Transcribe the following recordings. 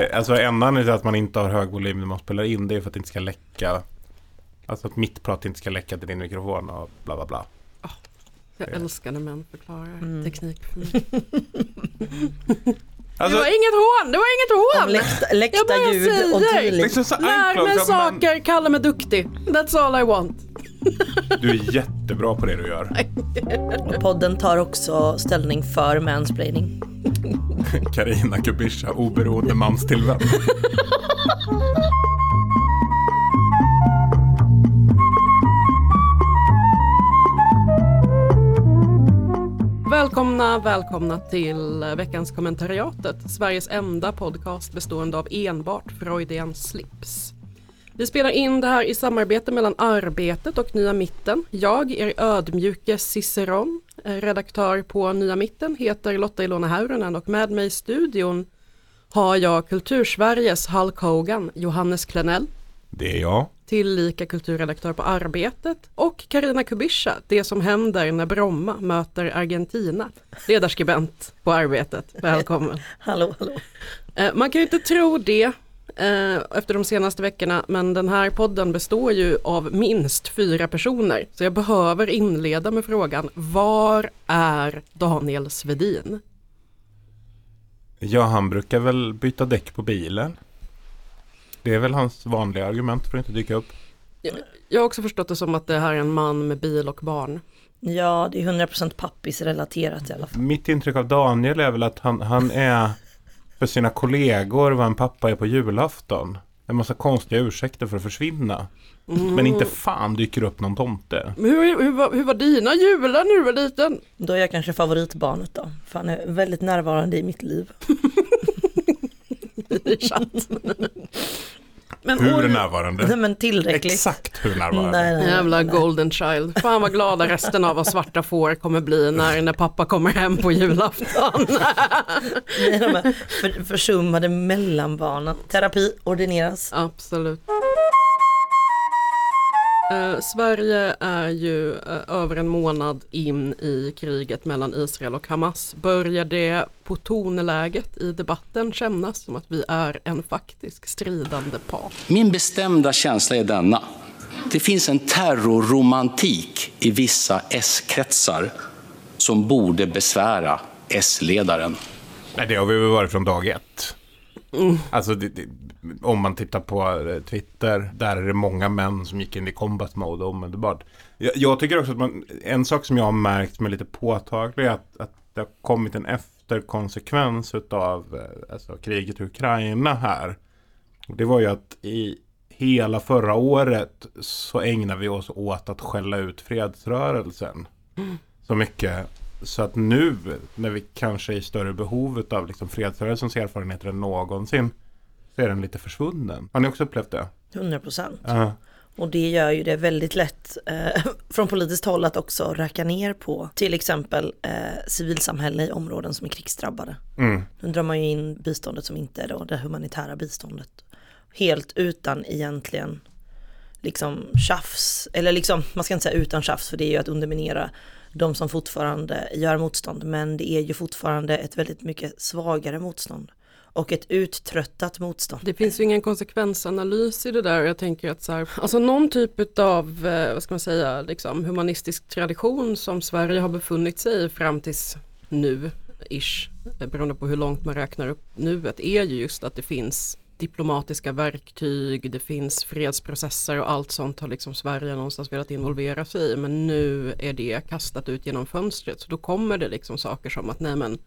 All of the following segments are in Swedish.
Det, alltså en anledning till att man inte har hög volym när man spelar in det är för att det inte ska läcka. Alltså att mitt prat inte ska läcka till din mikrofon och bla bla bla. Jag Ja. älskar när män förklarar Mm. teknik för mig. Alltså, det var inget hån, det var inget hån! läckta, Jag läckta bara ljud och säger. tydligt. liksom Lär mig man- saker, kalla mig duktig. That's all I want. Du är jättebra på det du gör. Och podden tar också ställning för mansplaining. Karina Kubisha, oberoende manstillvänd. Välkomna, välkomna till veckans kommentariatet. Sveriges enda podcast bestående av enbart Freudian slips. Vi spelar in det här i samarbete mellan Arbetet och Nya Mitten. Jag, er ödmjuke Ciceron, eh, redaktör på Nya Mitten, heter Lotta Ilona Häyrynen och med mig i studion har jag Kultursveriges Hulk Hogan, Johannes Klenell, Det är jag. tillika kulturredaktör på Arbetet och Karina Kubisha, det som händer när Bromma möter Argentina, ledarskribent på Arbetet. Välkommen. Hallå, hallå. Eh, Man kan ju inte tro det eh, efter de senaste veckorna, men den här podden består ju av minst fyra personer. Så jag behöver inleda med frågan, var är Daniel Svedin? Ja, han brukar väl byta däck på bilen. Det är väl hans vanliga argument för att inte dyka upp. Jag har också förstått det som att det här är en man med bil och barn. Ja, det är 100% pappis relaterat i alla fall. Mitt intryck av Daniel är väl att han, han är för sina kollegor vad en pappa är på julafton. En massa konstiga ursäkter för att försvinna. Men inte fan dyker upp någon tomte. Men Hur, hur, var, hur var dina jular när du var liten? Då är jag kanske favoritbarnet då. För han är väldigt närvarande i mitt liv. i chatt. Men Hur år- närvarande? Nej men tillräckligt. Exakt hur närvarande? Nej, nej, nej. Jävla golden child. Fan vad glada resten av oss svarta får kommer bli när, när pappa kommer hem på julafton. Nej, de här för, försummade mellanbarnen. Terapi ordineras. Absolut. Eh, Sverige är ju eh, över en månad in i kriget mellan Israel och Hamas. Börjar det på tonläget i debatten kännas som att vi är en faktisk stridande part? Min bestämda känsla är denna. Det finns en terrorromantik i vissa S-kretsar som borde besvära S-ledaren. Nej, det har vi väl varit från dag ett. Alltså, det, det, om man tittar på eh, Twitter, där är det många män som gick in i combat mode omedelbart. Jag, jag tycker också att man, en sak som jag har märkt med lite påtaglig är att, att det har kommit en efterkonsekvens utav eh, alltså, kriget i Ukraina här. Det var ju att i hela förra året så ägnar vi oss åt att skälla ut fredsrörelsen. Så mycket så att nu när vi kanske är i större behov av liksom fredsrörelsens erfarenheter än någonsin så är den lite försvunnen. Har ni också upplevt det? 100%. Ja. Och det gör ju det väldigt lätt eh, från politiskt håll att också räcka ner på till exempel eh, civilsamhälle i områden som är krigsdrabbade. Mm. Nu drar man ju in biståndet som inte är då det humanitära biståndet. Helt utan egentligen liksom tjafs, eller liksom, man ska inte säga utan tjafs för det är ju att underminera de som fortfarande gör motstånd. Men det är ju fortfarande ett väldigt mycket svagare motstånd. Och ett uttröttat motstånd. Det finns ju ingen konsekvensanalys i det där. Jag tänker att så här, alltså någon typ av, eh, vad ska man säga, liksom humanistisk tradition som Sverige har befunnit sig i fram tills nu, ish, eh, beroende på hur långt man räknar upp nuet, är ju just att det finns diplomatiska verktyg, det finns fredsprocesser och allt sånt har liksom Sverige någonstans velat involvera sig i. Men nu är det kastat ut genom fönstret. Så då kommer det liksom saker som att nej men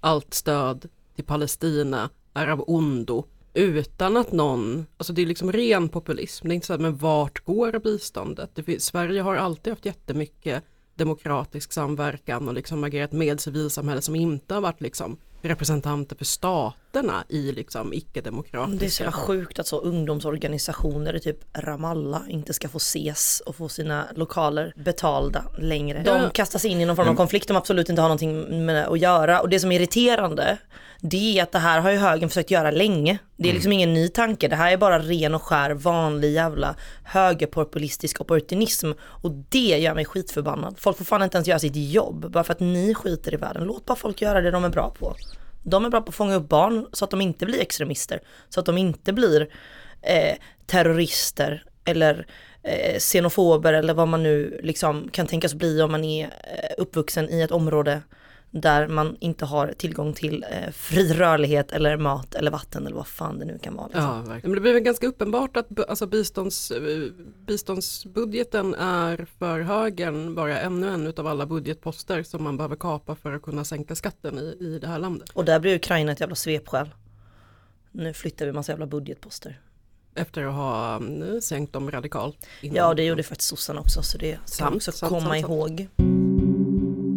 allt stöd till Palestina är av ondo utan att någon, alltså det är liksom ren populism, det är inte så att men vart går biståndet? Det finns, Sverige har alltid haft jättemycket demokratisk samverkan och liksom agerat med civilsamhället som inte har varit liksom representanter för stat, staterna i liksom Det är så icke-demokratiska. jävla sjukt att så ungdomsorganisationer i typ Ramallah inte ska få ses och få sina lokaler betalda längre. De kastas in i någon form av konflikt de absolut inte har någonting med att göra. Och det som är irriterande, det är att det här har ju högern försökt göra länge. Det är liksom ingen ny tanke, det här är bara ren och skär vanlig jävla högerpopulistisk opportunism. Och det gör mig skitförbannad. Folk får fan inte ens göra sitt jobb bara för att ni skiter i världen. Låt bara folk göra det de är bra på. De är bra på att fånga upp barn så att de inte blir extremister. Så att de inte blir eh, terrorister eller eh, xenofober eller vad man nu liksom kan tänkas bli om man är eh, uppvuxen i ett område där man inte har tillgång till eh, fri rörlighet eller mat eller vatten eller vad fan det nu kan vara. Liksom. Ja, verkligen. Men det blir väl ganska uppenbart att alltså bistånds, eh, biståndsbudgeten är för högern bara ännu en av alla budgetposter som man behöver kapa för att kunna sänka skatten i, i det här landet. Och där blir Ukraina ett jävla svepskäl. Nu flyttar vi massa jävla budgetposter. Efter att ha mm, sänkt dem radikalt. innan. Ja det gjorde faktiskt sossarna också så det Sant, man också sant, komma sant, sant. ihåg.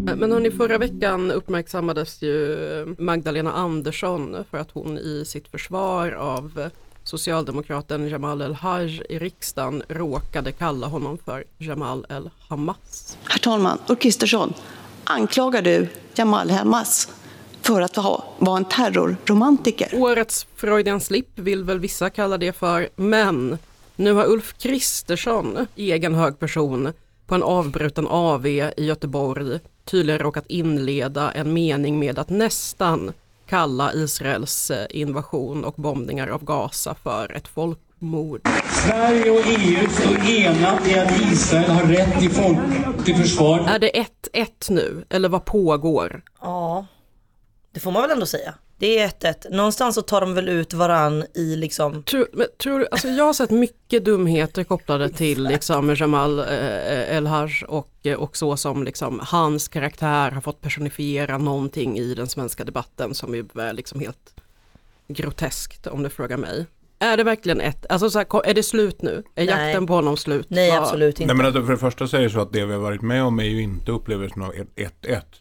Men hörni, förra veckan uppmärksammades ju Magdalena Andersson för att hon i sitt försvar av socialdemokraten Jamal El-Haj i riksdagen råkade kalla honom för Jamal El-Hamas. Herr talman, Ulf Kristersson, anklagar du Jamal Hamas för att ha, vara en terrorromantiker? Årets Freudian slip vill väl vissa kalla det för, men nu har Ulf Kristersson, egen hög person, på en avbruten AV i Göteborg tydligen råkat inleda en mening med att nästan kalla Israels eh, invasion och bombningar av Gaza för ett folkmord. Sverige och EU står enat i att Israel har rätt till, folk, till försvar. Är det 1-1 nu, eller vad pågår? Ja, det får man väl ändå säga. Det är 1-1. Någonstans så tar de väl ut varann i liksom, Tror, men, tror, du- alltså jag har sett mycket dumheter kopplade till liksom Jamal eh, eh El-Haj och, eh, och så som liksom hans karaktär har fått personifiera någonting i den svenska debatten som är liksom helt groteskt om du frågar mig. Är det verkligen ett, alltså så här, är det slut nu? Är Nej. jakten på honom slut? nej Vad- absolut inte. Nej men för det första så är det så att det vi har varit med om är ju inte upplevelsen av 1-1.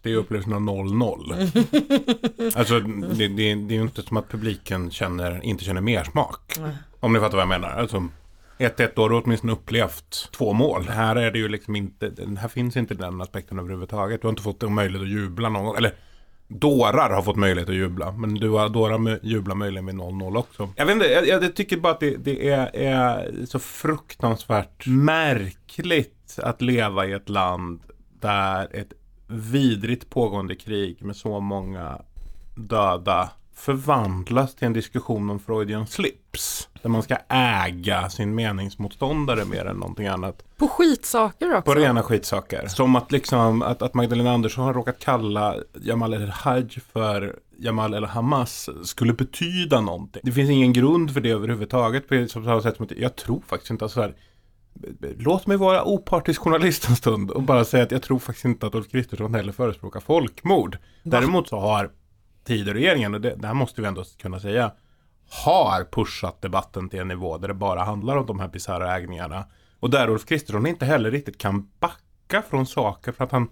Det är ju upplevelsen av 0-0. alltså det, det, det är ju inte som att publiken känner, inte känner mer smak. Om ni fattar vad jag menar. Alltså 1-1 då har du åtminstone upplevt två mål. Här är det ju liksom inte, här finns inte den aspekten överhuvudtaget. Du har inte fått en möjlighet att jubla någon gång. Eller dårar har fått möjlighet att jubla. Men du har dårar jublar möjligen vid 0-0 också. Jag vet inte, jag, jag tycker bara att det, det är, är så fruktansvärt märkligt att leva i ett land där ett vidrigt pågående krig med så många döda förvandlas till en diskussion om Freudian slips. Där man ska äga sin meningsmotståndare mer än någonting annat. På skitsaker också. På rena skitsaker. Som att liksom att, att Magdalena Andersson har råkat kalla Jamal El-Haj för Jamal El-Hamas skulle betyda någonting. Det finns ingen grund för det överhuvudtaget på samma sätt som att jag tror faktiskt inte att så här Låt mig vara opartisk journalist en stund och bara säga att jag tror faktiskt inte att Ulf Kristersson heller förespråkar folkmord. Däremot så har Tidöregeringen, och det, det här måste vi ändå kunna säga, har pushat debatten till en nivå där det bara handlar om de här bisarra ägningarna. Och där Ulf Kristersson inte heller riktigt kan backa från saker för att han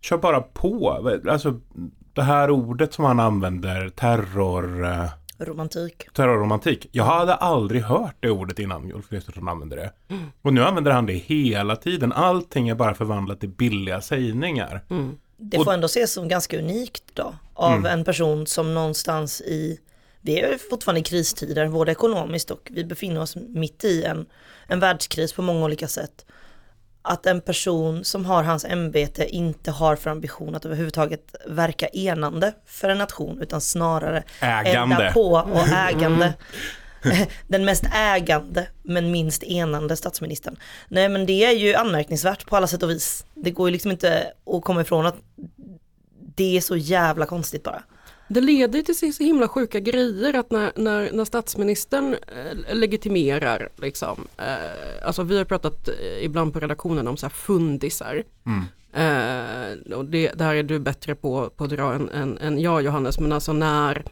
kör bara på. Alltså det här ordet som han använder, terror, eh, Romantik. terrorromantik. Jag hade aldrig hört det ordet innan Ulf Kristersson använde det. Och nu använder han det hela tiden. Allting är bara förvandlat till billiga sägningar. Det får ändå ses som ganska unikt då. Av en person som någonstans i, vi är fortfarande i kristider, både ekonomiskt och vi befinner oss mitt i en, en världskris på många olika sätt. Att en person som har hans ämbete inte har för ambition att överhuvudtaget verka enande för en nation utan snarare Ägande. elda på och ägande. Den mest ägande men minst enande statsministern. Nej men det är ju anmärkningsvärt på alla sätt och vis. Det går ju liksom inte att komma ifrån att det är så jävla konstigt bara. Det leder till så himla sjuka grejer att när, när, när statsministern eh, legitimerar, liksom, eh, alltså vi har pratat eh, ibland på redaktionen om så här fundisar. Eh, och det, där är du bättre på, på att dra än, än, än jag Johannes, men alltså när,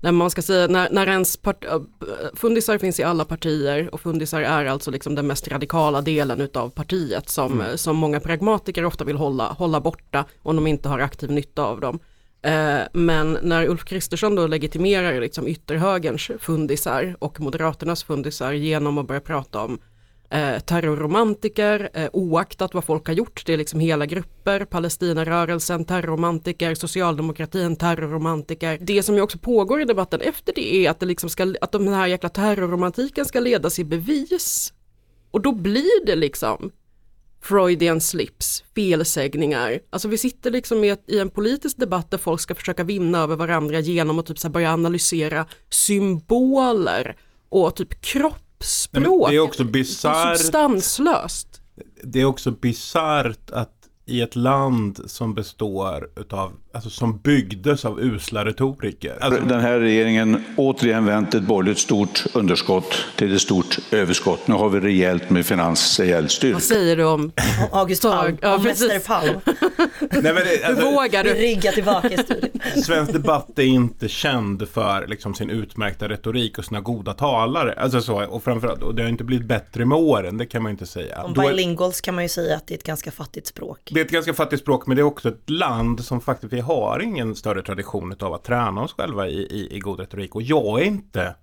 när man ska säga, när, när ens part, eh, fundisar finns i alla partier och fundisar är alltså liksom den mest radikala delen utav partiet som, eh, som många pragmatiker ofta vill hålla, hålla borta om de inte har aktiv nytta av dem. Eh, men när Ulf Kristersson då legitimerar liksom ytterhögerns fundisar och Moderaternas fundisar genom att börja prata om eh, terrorromantiker, eh, oaktat vad folk har gjort, det är liksom hela grupper, Palestinarörelsen, terrorromantiker, socialdemokratin, terrorromantiker. Det som ju också pågår i debatten efter det är att, det liksom ska, att den här jäkla terrorromantiken ska ledas i bevis. Och då blir det liksom Freudian slips, felsägningar. Alltså vi sitter liksom i, ett, i en politisk debatt där folk ska försöka vinna över varandra genom att typ så börja analysera symboler och typ kroppsspråk. det är också bisarrt. substanslöst. Det är också bisarrt att i ett land som består utav, alltså som byggdes av usla retoriker. Alltså, Den här regeringen återigen vänt ett borgerligt stort underskott till ett stort överskott. Nu har vi rejält med finansiell Vad styrka. säger du om August Palm, Ja, precis. Mäster Palm. nej, men det, Hur alltså, vågar du? ryggar tillbaka i studion. Svensk debatt är inte känd för liksom, sin utmärkta retorik och sina goda talare. Alltså så, och framförallt, och det har inte blivit bättre med åren, det kan man inte säga. Om bilinguals kan man ju säga att det är ett ganska fattigt språk. Det är ett ganska fattigt språk men det är också ett land som faktiskt, vi har ingen större tradition av att träna oss själva i, i, i god retorik. Och jag är inte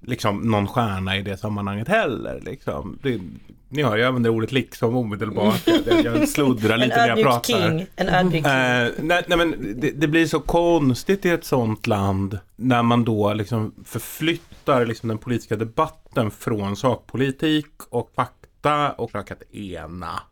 liksom någon stjärna i det sammanhanget heller. Liksom. Det, ni hör, jag använder ordet liksom omedelbart. Jag, jag sluddrar lite när jag pratar. king. En ödmjuk king. Eh, nej, nej men det, det blir så konstigt i ett sånt land när man då liksom förflyttar liksom den politiska debatten från sakpolitik och fakta och försöker att ena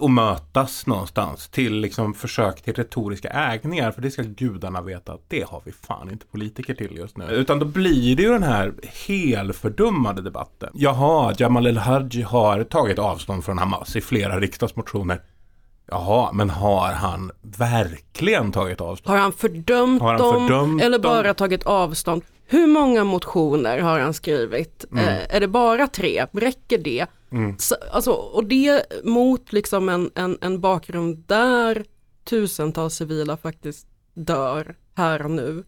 och mötas någonstans till liksom försök till retoriska ägningar för det ska gudarna veta att det har vi fan inte politiker till just nu. Utan då blir det ju den här helfördummade debatten. Jaha, Jamal El-Hajji har tagit avstånd från Hamas i flera riksdagsmotioner. Jaha, men har han verkligen tagit avstånd? Har han fördömt Har han dem fördömt eller dem? bara tagit avstånd? Hur många motioner har han skrivit? Mm. Eh, är det bara tre? Räcker det? Så, alltså, och det mot liksom en, en, en bakgrund där tusentals civila faktiskt dör här och nu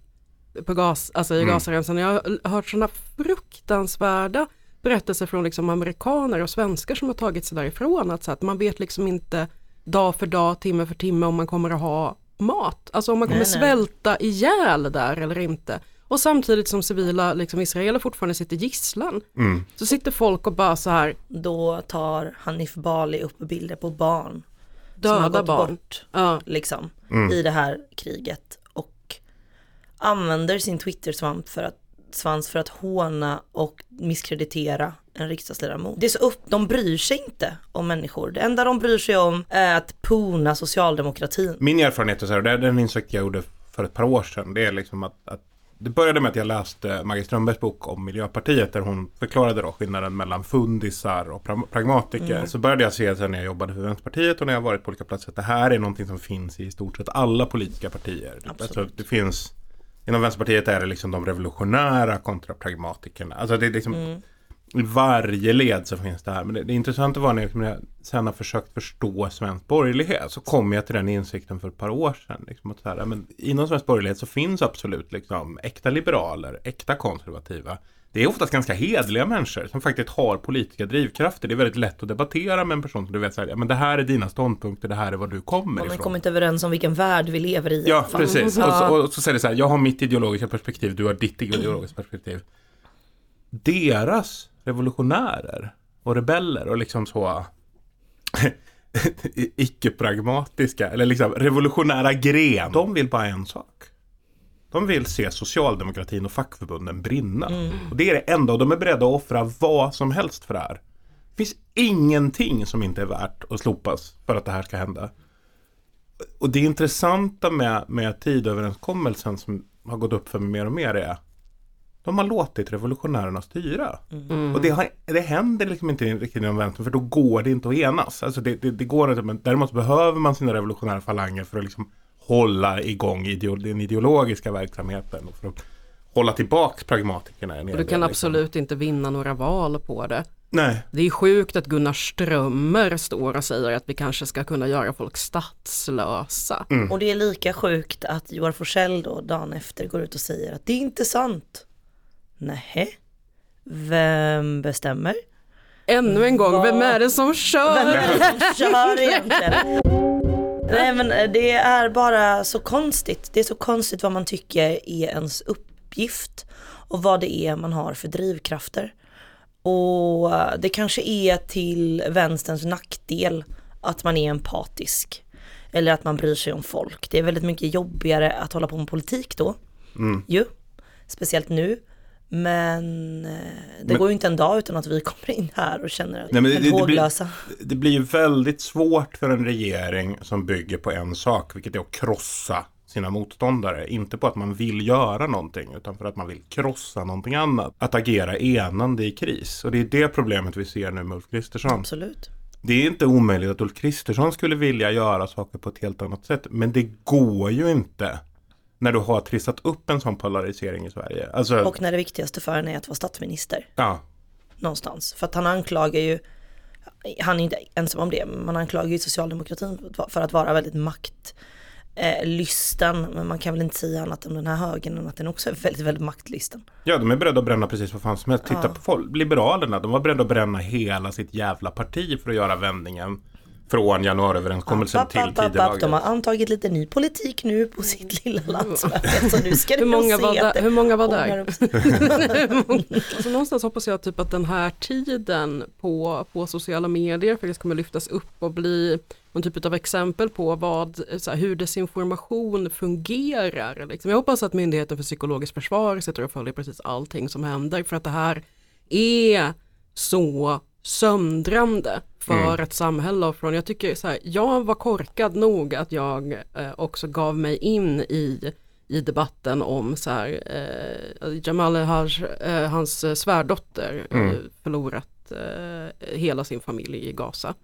på gas, alltså i Mm. Gazaremsan. Jag har hört sådana fruktansvärda berättelser från liksom amerikaner och svenskar som har tagit sig därifrån. Att, så att man vet liksom inte dag för dag, timme för timme om man kommer att ha mat. Alltså om man kommer Nej, nej. svälta ihjäl där eller inte. Och samtidigt som civila liksom israeler fortfarande sitter gisslan. Mm. Så sitter folk och bara så här Då tar Hanif Bali upp bilder på barn som har döda gått barn. bort Ja. liksom Mm. i det här kriget och använder sin Twitter-svamp för att svans för att håna och misskreditera en riksdagsledamot. Det är så upp, de bryr sig inte om människor. Det enda de bryr sig om är att pona socialdemokratin. Min erfarenhet är så här, det är den insikt jag gjorde för ett par år sedan. Det är liksom att, att det började med att jag läste Maggie Strömbergs bok om Miljöpartiet där hon förklarade då skillnaden mellan fundisar och pra- pragmatiker. Så började jag se sen när jag jobbade för Vänsterpartiet och när jag varit på olika platser att det här är någonting som finns i stort sett alla politiska partier. Alltså, det finns, inom Vänsterpartiet är det liksom de revolutionära kontra pragmatikerna. Alltså det är liksom i varje led så finns det här. Men det, det intressanta var när jag sen har försökt förstå svensk borgerlighet. Så kom jag till den insikten för ett par år sedan. Liksom att så här, men inom svensk borgerlighet så finns absolut liksom, äkta liberaler, äkta konservativa. Det är oftast ganska hedliga människor som faktiskt har politiska drivkrafter. Det är väldigt lätt att debattera med en person som du vet så här, ja, men det här är dina ståndpunkter, det här är var du kommer Man har ifrån. kommit överens om vilken värld vi lever i. Ja, precis. Och så, och så säger det så här, jag har mitt ideologiska perspektiv, du har ditt ideologiska perspektiv. Deras revolutionärer och rebeller och liksom så icke-pragmatiska eller liksom revolutionära gren. De vill bara en sak. De vill se socialdemokratin och fackförbunden brinna. Och det är det enda och de är beredda att offra vad som helst för det här. Det finns ingenting som inte är värt att slopas för att det här ska hända. Och det intressanta med, med tidöverenskommelsen som har gått upp för mig mer och mer är de har låtit revolutionärerna styra. Och det, har, det händer liksom inte riktigt inom vänstern för då går det inte att enas. Alltså det, det, det går inte, men däremot behöver man sina revolutionära falanger för att liksom hålla igång ideo, den ideologiska verksamheten. Och för att hålla tillbaks pragmatikerna. Och du del, kan liksom. absolut inte vinna några val på det. Nej, Det är sjukt att Gunnar Strömmer står och säger att vi kanske ska kunna göra folk statslösa. Mm. Och det är lika sjukt att Joar Forsell då dagen efter går ut och säger att det är inte sant. Nähä? Vem bestämmer? Ännu en gång, Vad- vem är det som kör? Vem är det som kör egentligen? Nej men det är bara så konstigt. Det är så konstigt vad man tycker är ens uppgift och vad det är man har för drivkrafter. Och det kanske är till vänsterns nackdel att man är empatisk. Eller att man bryr sig om folk. Det är väldigt mycket jobbigare att hålla på med politik då. Ju. Speciellt nu. Men eh, det Men- går ju inte en dag utan att vi kommer in här och känner att Nej, men vi det- är det blir- håglösa. Det blir väldigt svårt för en regering som bygger på en sak, vilket är att krossa sina motståndare. Inte på att man vill göra någonting, utan för att man vill krossa någonting annat. Att agera enande i kris. Och det är det problemet vi ser nu med Ulf Kristersson. Absolut. Det är inte omöjligt att Ulf Kristersson skulle vilja göra saker på ett helt annat sätt. Men det går ju inte när du har trissat upp en sån polarisering i Sverige. Alltså, Och när det viktigaste för henne är att vara statsminister ja. någonstans. För att han anklagar ju, han är inte ensam om det, man anklagar ju socialdemokratin för att vara väldigt maktlysten. Eh, lysten. men man kan väl inte säga annat om den här högen än att den också är väldigt, väldigt maktlysten. Ja, de är beredda att bränna precis vad fan som helst. Titta på folk. Liberalerna, de var beredda att bränna hela sitt jävla parti för att göra vändningen från januariöverenskommelsen till tidelaget. De har antagit lite ny politik nu på sitt lilla landsmöte. Så nu ska Hur många var där- hur många var där? alltså någonstans hoppas jag typ att den här tiden på, på sociala medier faktiskt kommer lyftas upp och bli någon typ av exempel på vad, så här, hur desinformation fungerar. Liksom. Jag hoppas att Myndigheten för psykologiskt försvar sitter och följer precis allting som händer för att det här är så söndrande för ett samhälle och från, jag tycker så här, jag var korkad nog att jag eh, också gav mig in i i debatten om så här, eh, Jamal Haj, eh, hans eh, svärdotter, eh, förlorat eh, hela sin familj i Gaza.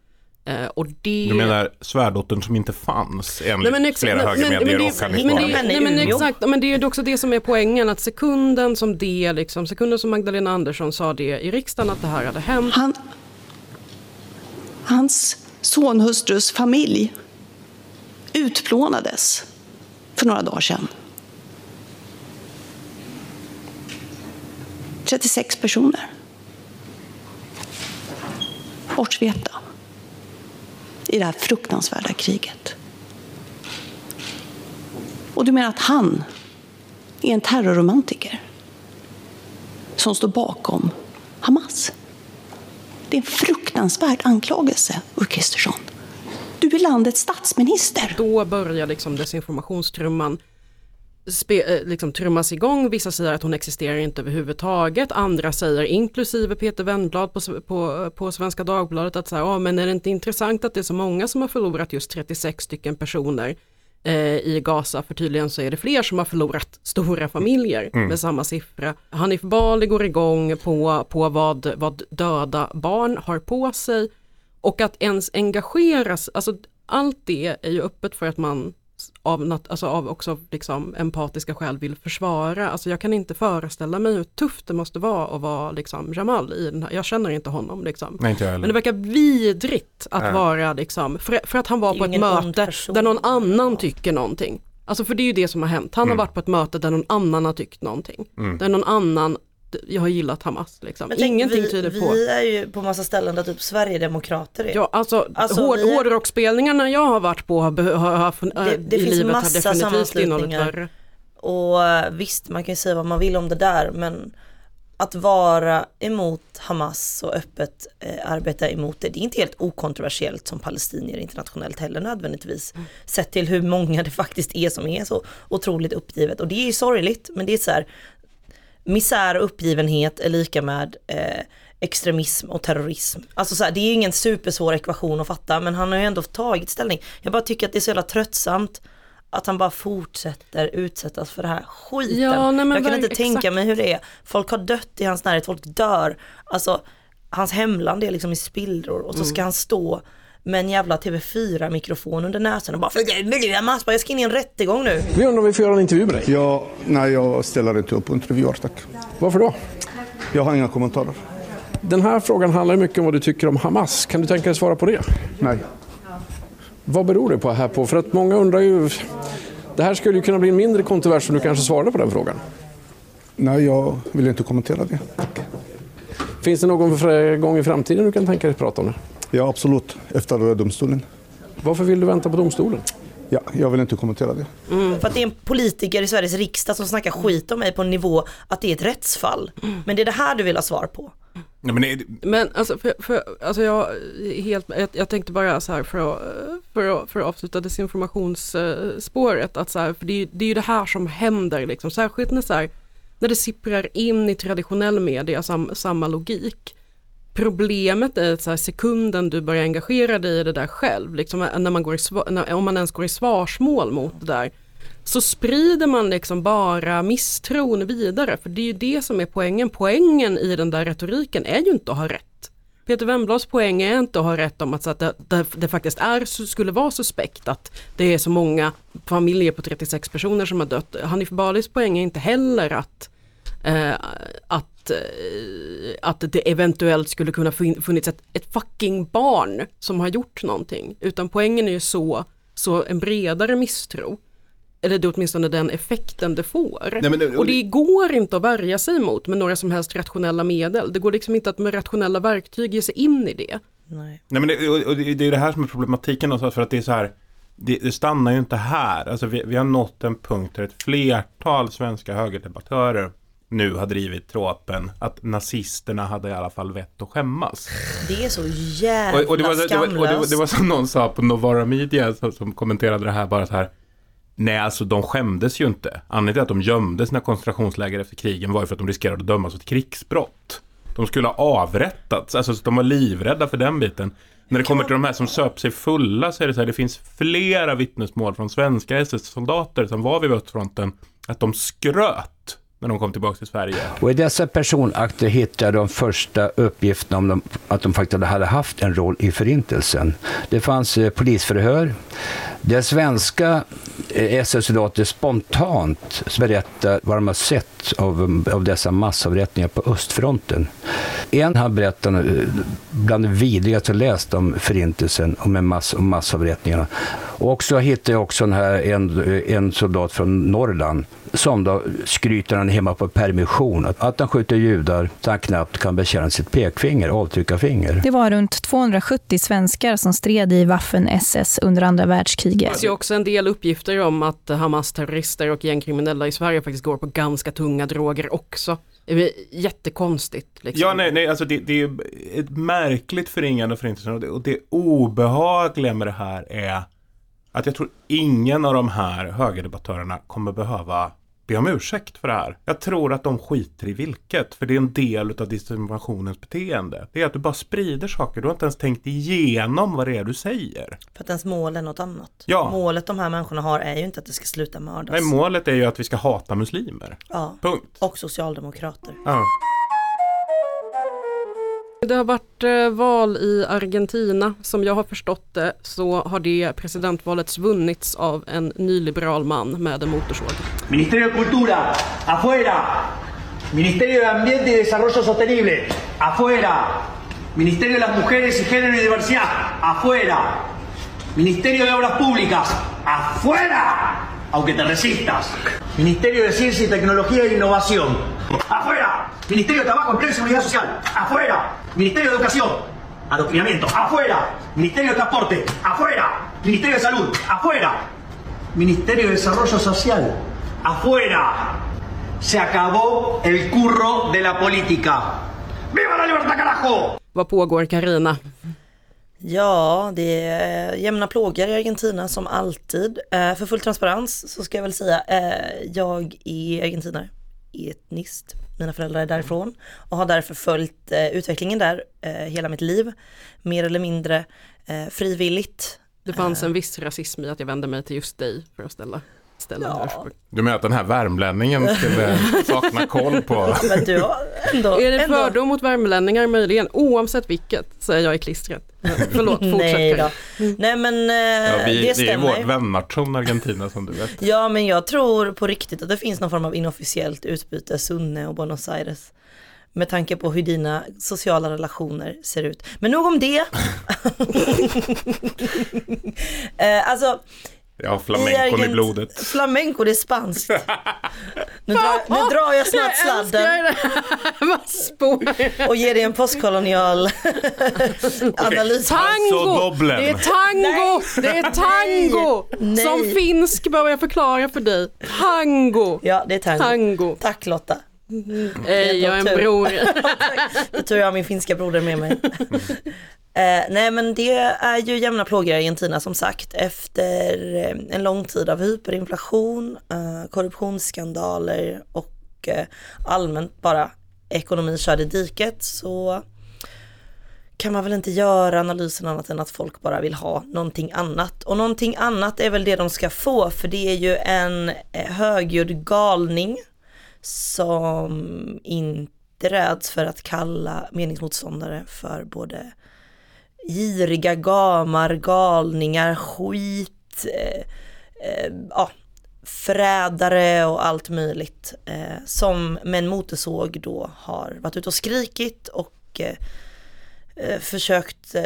Eh, och det... Du menar svärdottern som inte fanns enligt Nej, flera högermedier men det- och Nej men Umeå. exakt, men det är också det som är poängen att sekunden som det liksom, sekunden som Magdalena Andersson sa det i riksdagen att det här hade hänt. Han, hans sonhustrus familj utplånades för några dagar sedan. 36 personer. Bortsvepta i det här fruktansvärda kriget. Och du menar att han är en terrorromantiker som står bakom Hamas? Det är en fruktansvärd anklagelse, Ulf Kristersson. Du är landets statsminister. Då börjar liksom desinformationstrumman spe, eh, liksom trummas igång. Vissa säger att hon existerar inte överhuvudtaget. Andra säger, inklusive Peter Wennblad på, på, på Svenska Dagbladet, att så här, "Ja, men är det inte intressant att det är så många som har förlorat just 36 stycken personer eh, i Gaza? För tydligen så är det fler som har förlorat stora familjer med samma siffra. Hanif Bali går igång på, på vad, vad döda barn har på sig. Och att ens engageras, alltså allt det är ju öppet för att man av, nat- alltså av också liksom empatiska skäl vill försvara. Alltså jag kan inte föreställa mig hur tufft det måste vara att vara liksom Jamal i den här, jag känner inte honom liksom. Nej, inte Men det verkar vidrigt att Ja. vara liksom, för, för att han var på ett möte där någon annan tycker någonting. Alltså för det är ju det som har hänt. Han har varit på ett möte där någon annan har tyckt någonting. Där någon annan, jag har gillat Hamas liksom. Men Ingenting vi, tyder på. Vi är ju på massa ställen där typ Sverigedemokrater är. Ja, alltså, Alltså, hård, är- hårdrocksspelningarna jag har varit på har, har, har, Det- det i finns livet har definitivt innehållit värre. Och eh, visst, man kan ju säga vad man vill om det där, men att vara emot Hamas och öppet eh, arbeta emot det, det är inte helt okontroversiellt som palestinier internationellt heller nödvändigtvis. Sett till hur många det faktiskt är som är så otroligt uppgivet. Och det är ju sorgligt, men det är så här, misär och uppgivenhet är lika med eh, extremism och terrorism. Alltså så här, det är ingen supersvår ekvation att fatta, men han har ju ändå tagit ställning. Jag bara tycker att det är så jävla tröttsamt att han bara fortsätter utsättas för det här skiten. Ja, nej, jag kan inte tänka exakt. mig hur det är. Folk har dött i hans närhet, folk dör. Alltså, hans hemland är liksom i spillror och så Mm. ska han stå med en jävla TV4-mikrofon under näsan och bara Hamas, jag ska in i en rättegång nu. Vi undrar om vi får göra en intervju med dig. Ja, nej, jag ställer inte upp på intervjuer, tack. Varför då? Jag har inga kommentarer. Den här frågan handlar ju mycket om vad du tycker om Hamas. Kan du tänka dig svara på det? Nej. Vad beror det på här på? För att många undrar ju... Det här skulle ju kunna bli en mindre kontrovers om du kanske svarade på den frågan. Nej, jag vill inte kommentera det. Finns det någon gång i framtiden du kan tänka dig att prata om det? Ja, absolut. Efter domstolen. Varför vill du vänta på domstolen? Ja, jag vill inte kommentera det. För att det är en politiker i Sveriges riksdag som snackar skit om mig på en nivå att det är ett rättsfall. Men det är det här du vill ha svar på. Nej, men det, Men alltså, för, för, alltså jag, helt, jag, jag tänkte bara så här för att, för att, för att avsluta desinformationsspåret att så här, för det, är, ju- det är ju det här som händer liksom, särskilt när så här, när det sipprar in i traditionell media sam, samma logik. Problemet är att så här, sekunden du börjar engagera dig i det där själv, liksom eh, när man går i, när, om man ens går i svarsmål mot det där, så sprider man liksom bara misstron vidare. För det är ju det som är poängen. Poängen i den där retoriken är ju inte att ha rätt. Peter Wemblads poäng är inte att ha rätt om att, så att det, det, det faktiskt är, skulle vara suspekt att det är så många familjer på 36 personer som har dött. Hanif Balis poäng är inte heller att, eh, att, eh, att det eventuellt skulle kunna funnits ett, ett fucking barn som har gjort någonting. Utan poängen är ju så, så en bredare misstro. Eller det är åtminstone den effekten det får. Nej, men det- och det går inte att värja sig mot med några som helst rationella medel. Det går liksom inte att med rationella verktyg ge sig in i det. Nej. Nej men det, och och det det är det här som är problematiken någonstans för att det är så här det, det stannar ju inte här. Alltså vi, vi har nått en punkt där ett flertal svenska högerdebattörer nu har drivit tråpen att nazisterna hade i alla fall vett att skämmas. Det är så jävla Och, och, det, var, det, var, och det, var, skamlöst. det var som någon sa på Novara Media som, som kommenterade det här bara så här. Nej, alltså de skämdes ju inte. Anledningen till att de gömde sina koncentrationsläger efter krigen var ju för att de riskerade att dömas för ett krigsbrott. De skulle ha avrättats, alltså så de var livrädda för den biten. När det kommer till de här som söp sig fulla så är det så här, det finns flera vittnesmål från svenska SS-soldater som var vid östfronten, att de skröt när de kom tillbaka till Sverige. Och I dessa personakter hittade jag de första uppgifterna om de, att de faktiskt hade haft en roll i Förintelsen. Det fanns eh, polisförhör där svenska eh, SS-soldater spontant berättar vad de har sett av, av dessa massavrättningar på östfronten. En han berättar eh, bland det vidrigaste jag läst om Förintelsen och med mass, om massavrättningarna. Och så hittade jag också den här, en, en soldat från Norrland som då skryter han hemma på permission att, att han skjuter judar så han knappt kan betjäna sitt pekfinger, avtryckarfinger. Det var runt 270 svenskar som stred i Waffen-SS under andra Det världskriget. finns ju också en del uppgifter om att Hamas-terrorister och gängkriminella i Sverige faktiskt går på ganska tunga droger också. Det är jättekonstigt. Liksom. Ja, nej, nej, alltså det, det är ett märkligt förringande av förintelsen och det, och det obehagliga med det här är att jag tror ingen av de här högerdebattörerna kommer behöva be om ursäkt för det här. Jag tror att de skiter i vilket, för det är en del av disinformationens beteende. Det är att du bara sprider saker, du har inte ens tänkt igenom vad det är du säger. För att ens mål är något annat. Ja. Målet de här människorna har är ju inte att det ska sluta mördas. Nej, målet är ju att vi ska hata muslimer. ja. Punkt. Och socialdemokrater. Ja. Det har varit eh, val i Argentina. Som jag har förstått det så har det presidentvalet vunnits av en nyliberal man med en motorsåg. Ministerio de Cultura, afuera. Ministerio de Ambiente y Desarrollo Sostenible, afuera. Ministerio de las Mujeres y Género y Diversidad, afuera. Ministerio de Obras Públicas, afuera. Aunque te resistas. Ministerio de Ciencia y Tecnología e Innovación, afuera. Ministerio de Trabajo, Empleo y Seguridad Social, afuera. Ministerio de Educación, Adoctrinamiento, afuera. Ministerio de Transporte, afuera. Ministerio de Salud, afuera. Ministerio de Desarrollo Social. Afuera. Se acabó el curro de la política. ¡Viva la libertad, carajo! Vad pågår Karina? Ja, det är jämna plågor i Argentina som alltid. Eh, För full transparens så ska jag väl säga, eh, jag är argentinare, etniskt. Mina föräldrar är därifrån och har därför följt eh, utvecklingen där eh, hela mitt liv. Mer eller mindre eh, frivilligt. Det fanns en viss rasism i att jag vände mig till just dig för att ställa, ställa Ja. den här frågan. Du menar att den här värmlänningen skulle sakna koll på... Men du har ändå... Är det fördom mot värmlänningar möjligen? Oavsett vilket, säger jag i klistret. Förlåt, fortsätt Nej då. Nej men eh, Ja, vi, det det är ju stämmer. vår vännation Argentina som du vet. Ja men jag tror på riktigt att det finns någon form av inofficiellt utbyte Sunne och Buenos Aires. Med tanke på hur dina sociala relationer ser ut. Men nog om det. eh, alltså, Jag har flamencon i Argent- blodet. Flamenco det är spanskt. Nu drar, nu drar jag snart sladden Vad spår och ger dig en postkolonial analys. Tango! Det är tango! Det är tango! Nej. Som finsk behöver jag förklara för dig. Tango! Ja det är tango. Tango. Tack Lotta. Ej, jag är en bror. Det tur jag har min finska broder med mig. Eh, nej men det är ju jämna plågor i Argentina som sagt efter eh, en lång tid av hyperinflation, eh, korruptionsskandaler och eh, allmänt bara ekonomin körde i diket så kan man väl inte göra analysen annat än att folk bara vill ha någonting annat. Och någonting annat är väl det de ska få för det är ju en eh, högljudd galning som inte räds för att kalla meningsmotståndare för både giriga gamar, galningar, skit, eh, eh, ja, förrädare och allt möjligt. Eh, som med en motorsåg då har varit ute och skrikit och eh, försökt eh,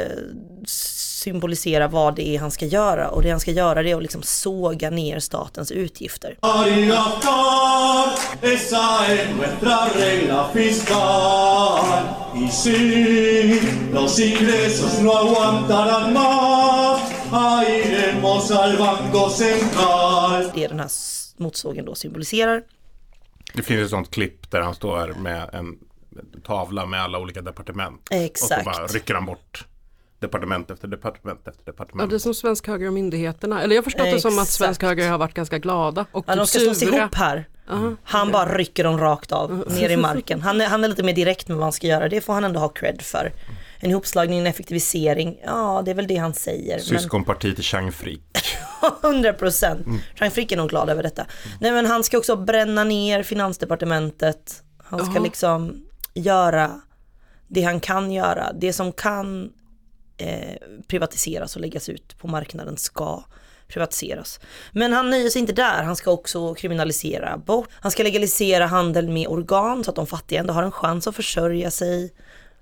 symbolisera vad det är han ska göra och det han ska göra det är att liksom såga ner statens utgifter. Det är den här motorsågen då symboliserar. Det finns ett sånt klipp där han står med en tavla med alla olika departement. Och Exakt. så bara rycker han bort departement efter departement efter Ja, departement. det är som svensk höger och myndigheterna. Eller jag har förstått det som att Exakt. svensk höger har varit ganska glada. Och Ja, de ska slås ihop här. Aha, Han bara rycker dem rakt av, ner i marken. Han är, han är lite mer direkt med vad han ska göra, det får han ändå ha cred för. En ihopslagning, en effektivisering, ja det är väl det han säger. Syskonparti till Chang Frick. Men 100 procent. Jean Frick är nog glad över detta. Nej men han ska också bränna ner finansdepartementet. Han ska Jaha. liksom göra det han kan göra. Det som kan eh, privatiseras och läggas ut på marknaden ska privatiseras. Men han nöjer sig inte där, han ska också kriminalisera abort. Han ska legalisera handel med organ så att de fattiga ändå har en chans att försörja sig.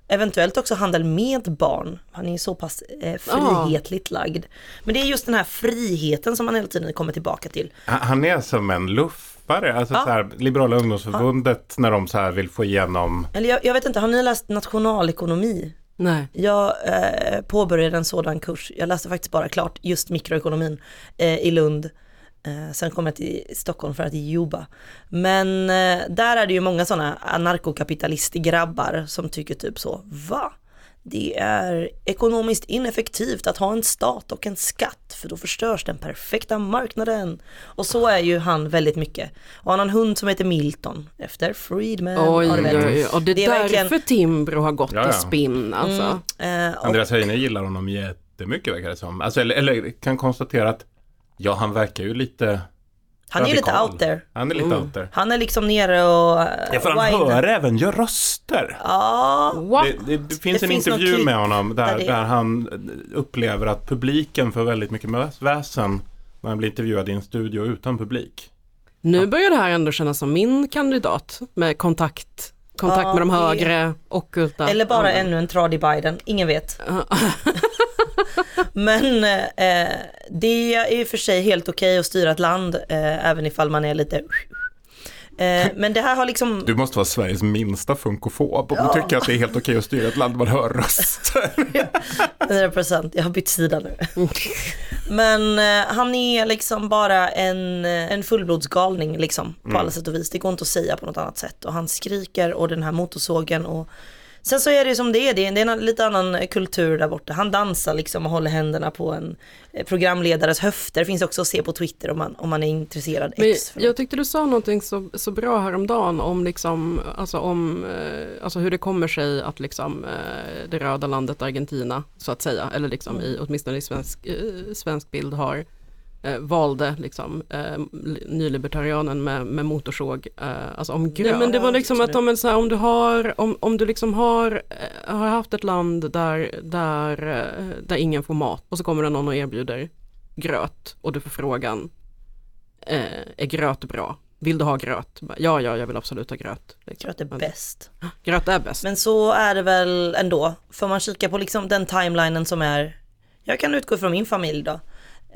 Eventuellt också handel med barn. Han är så pass eh, frihetligt lagd. Men det är just den här friheten som han hela tiden kommer tillbaka till. Han är som en luffare. Alltså Ja. så här, Liberala ungdomsförbundet när de så här vill få igenom Eller jag, jag vet inte, har ni läst nationalekonomi? Nej. Jag eh, påbörjade en sådan kurs, jag läste faktiskt bara klart just mikroekonomin eh, i Lund. Eh, sen kom jag till Stockholm för att jobba. Men eh, där är det ju många sådana anarkokapitalistgrabbar som tycker typ så, va? Det är ekonomiskt ineffektivt att ha en stat och en skatt för då förstörs den perfekta marknaden. Och så är ju han väldigt mycket. Och han har en hund som heter Milton efter Friedman. Oj, oj, oj. Och det är, Det är därför verkligen- Timbro har gått Ja, ja. i spinn alltså. Mm, eh, och- Andreas Heine gillar honom jättemycket verkar det som. Alltså, eller, eller kan konstatera att ja, han verkar ju lite Han är ju lite out there. Han är lite Mm. out there. Han är liksom nere och eh, Ja, för han hör även, gör röster. Ja. Det, det, det finns Det en finns någon intervju med honom där, där där han upplever att publiken får väldigt mycket väs- väsen när han blir intervjuad i en studio utan publik. Nu börjar det här ändå kännas som min kandidat med kontakt, kontakt Ja, med de högre, ockulta. Eller bara Ja. ännu en tradig Biden, ingen vet. Men eh, det är och för sig helt okej att styra ett land, eh, även ifall man är lite eh, Men det här har liksom Du måste vara Sveriges minsta funkofob om Ja. du tycker att det är helt okej att styra ett land man hör röster. 100% jag har bytt sida nu. Men eh, han är liksom bara en, en fullblodsgalning liksom på Mm. alla sätt och vis. Det går inte att säga på något annat sätt. Och han skriker och den här motorsågen och Sen så är det som det är, det är en lite annan kultur där borta. Han dansar liksom och håller händerna på en eh, programledares höfter. Det finns också att se på Twitter om man, om man är intresserad. Men jag tyckte du sa någonting så, så bra häromdagen om, liksom, alltså om eh, alltså hur det kommer sig att liksom, eh, det röda landet Argentina, så att säga, eller liksom i, åtminstone i svensk, svensk bild har eh, valde liksom, eh, nylibertarianen med, med motorsåg, eh, alltså om gröt. Nej, men det var liksom att om, så här, om du har, om, om du liksom har, eh, har haft ett land där, där, eh, där ingen får mat och så kommer det någon och erbjuder gröt och du får frågan eh, är gröt bra? Vill du ha gröt? Ja, ja, jag vill absolut ha gröt. Liksom. Gröt är bäst. Gröt är bäst. Men så är det väl ändå. Får man kika på liksom den timelinen som är, jag kan utgå från min familj då.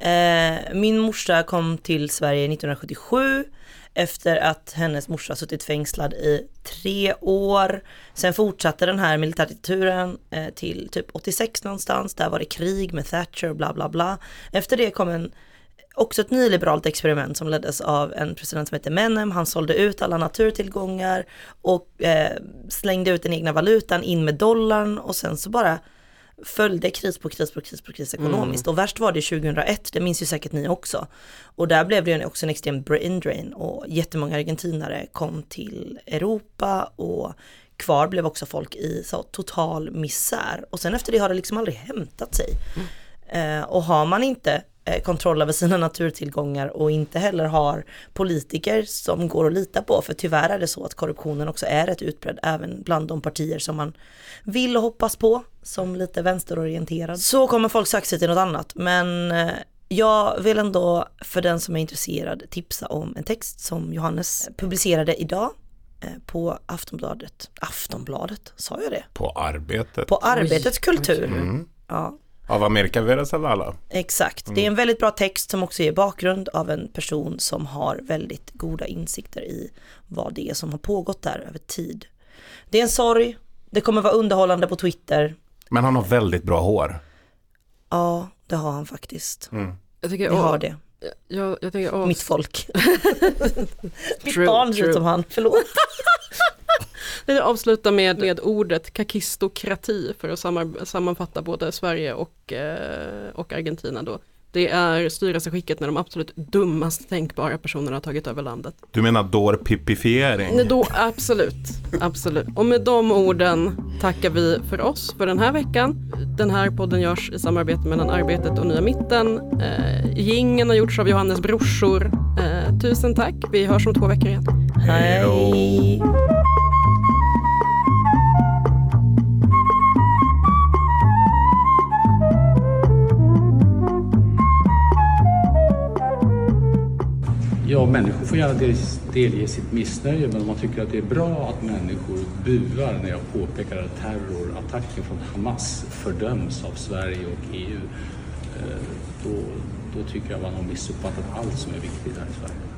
Eh, min morsa kom till Sverige 1977 efter att hennes morsa suttit fängslad i tre år. Sen fortsatte den här militärdiktaturen eh, till typ 86 någonstans. Där var det krig med Thatcher och bla bla bla. Efter det kom en också ett nyliberalt experiment som leddes av en president som hette Menem. Han sålde ut alla naturtillgångar och eh, slängde ut den egna valutan in med dollarn och sen så bara följde kris på kris på kris på kris ekonomiskt. Och värst var det 2001, det minns ju säkert ni också. Och där blev det ju också en extrem brain drain och jättemånga argentinare kom till Europa och kvar blev också folk i så, total misär. Och sen efter det har det liksom aldrig hämtat sig. Eh, och har man inte eh, kontroll över sina naturtillgångar och inte heller har politiker som går att lita på, för tyvärr är det så att korruptionen också är rätt utbredd även bland de partier som man vill och hoppas på, som lite vänsterorienterad. Så kommer folk söka sig till något annat, men eh, jag vill ändå för den som är intresserad tipsa om en text som Johannes publicerade idag eh, på Aftonbladet. Aftonbladet, sa jag det? På arbetet. På Arbetets kultur. Mm. Ja, Av Amerika Venezuela. exakt. Det är Mm. en väldigt bra text som också ger bakgrund av en person som har väldigt goda insikter i vad det är som har pågått där över tid. Det är en sorg, det kommer vara underhållande på Twitter. Men han har väldigt bra hår. Ja, det har han faktiskt. Mm. Jag tycker, Vi har det. Jag, jag tänker, åh, Mitt folk. Mitt True, barn ser ut som han, förlåt. Jag vill avsluta med, med ordet kakistokrati för att sammanfatta både Sverige och, eh, och Argentina då. Det är styrelseskicket när de absolut dummast tänkbara personerna har tagit över landet. Du menar dårpipifiering? Nej, Då, absolut, absolut. Och med de orden tackar vi för oss för den här veckan. Den här podden görs i samarbete mellan Arbetet och Nya Mitten. Eh, gingen har gjorts av Johannes brorsor. Eh, tusen tack, vi hörs om två veckor igen. Hej. Ja, människor får gärna delge sitt missnöje, men om man tycker att det är bra att människor buar när jag påpekar att terrorattacken från Hamas fördöms av Sverige och EU, eh, då, då tycker jag man har missuppfattat allt som är viktigt här i Sverige.